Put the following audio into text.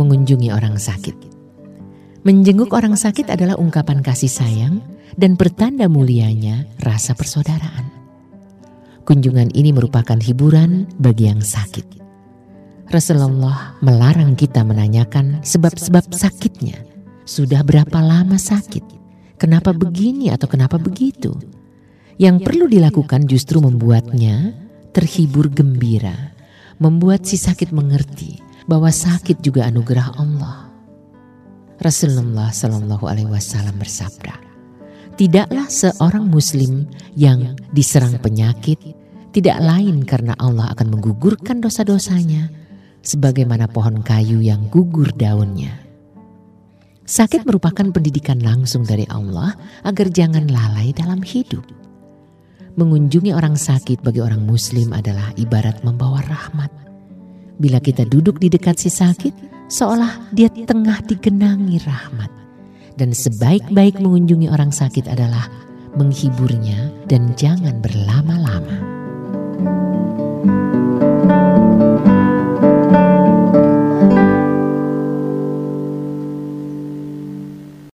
mengunjungi orang sakit. Menjenguk orang sakit adalah ungkapan kasih sayang dan pertanda mulianya rasa persaudaraan. Kunjungan ini merupakan hiburan bagi yang sakit. Rasulullah melarang kita menanyakan sebab-sebab sakitnya. Sudah berapa lama sakit? Kenapa begini atau kenapa begitu? Yang perlu dilakukan justru membuatnya terhibur gembira, membuat si sakit mengerti bahwa sakit juga anugerah Allah. Rasulullah Shallallahu Alaihi Wasallam bersabda, tidaklah seorang Muslim yang diserang penyakit tidak lain karena Allah akan menggugurkan dosa-dosanya, sebagaimana pohon kayu yang gugur daunnya. Sakit merupakan pendidikan langsung dari Allah agar jangan lalai dalam hidup. Mengunjungi orang sakit bagi orang Muslim adalah ibarat membawa rahmat. Bila kita duduk di dekat si sakit, seolah dia tengah digenangi rahmat. Dan sebaik-baik mengunjungi orang sakit adalah menghiburnya dan jangan berlama-lama.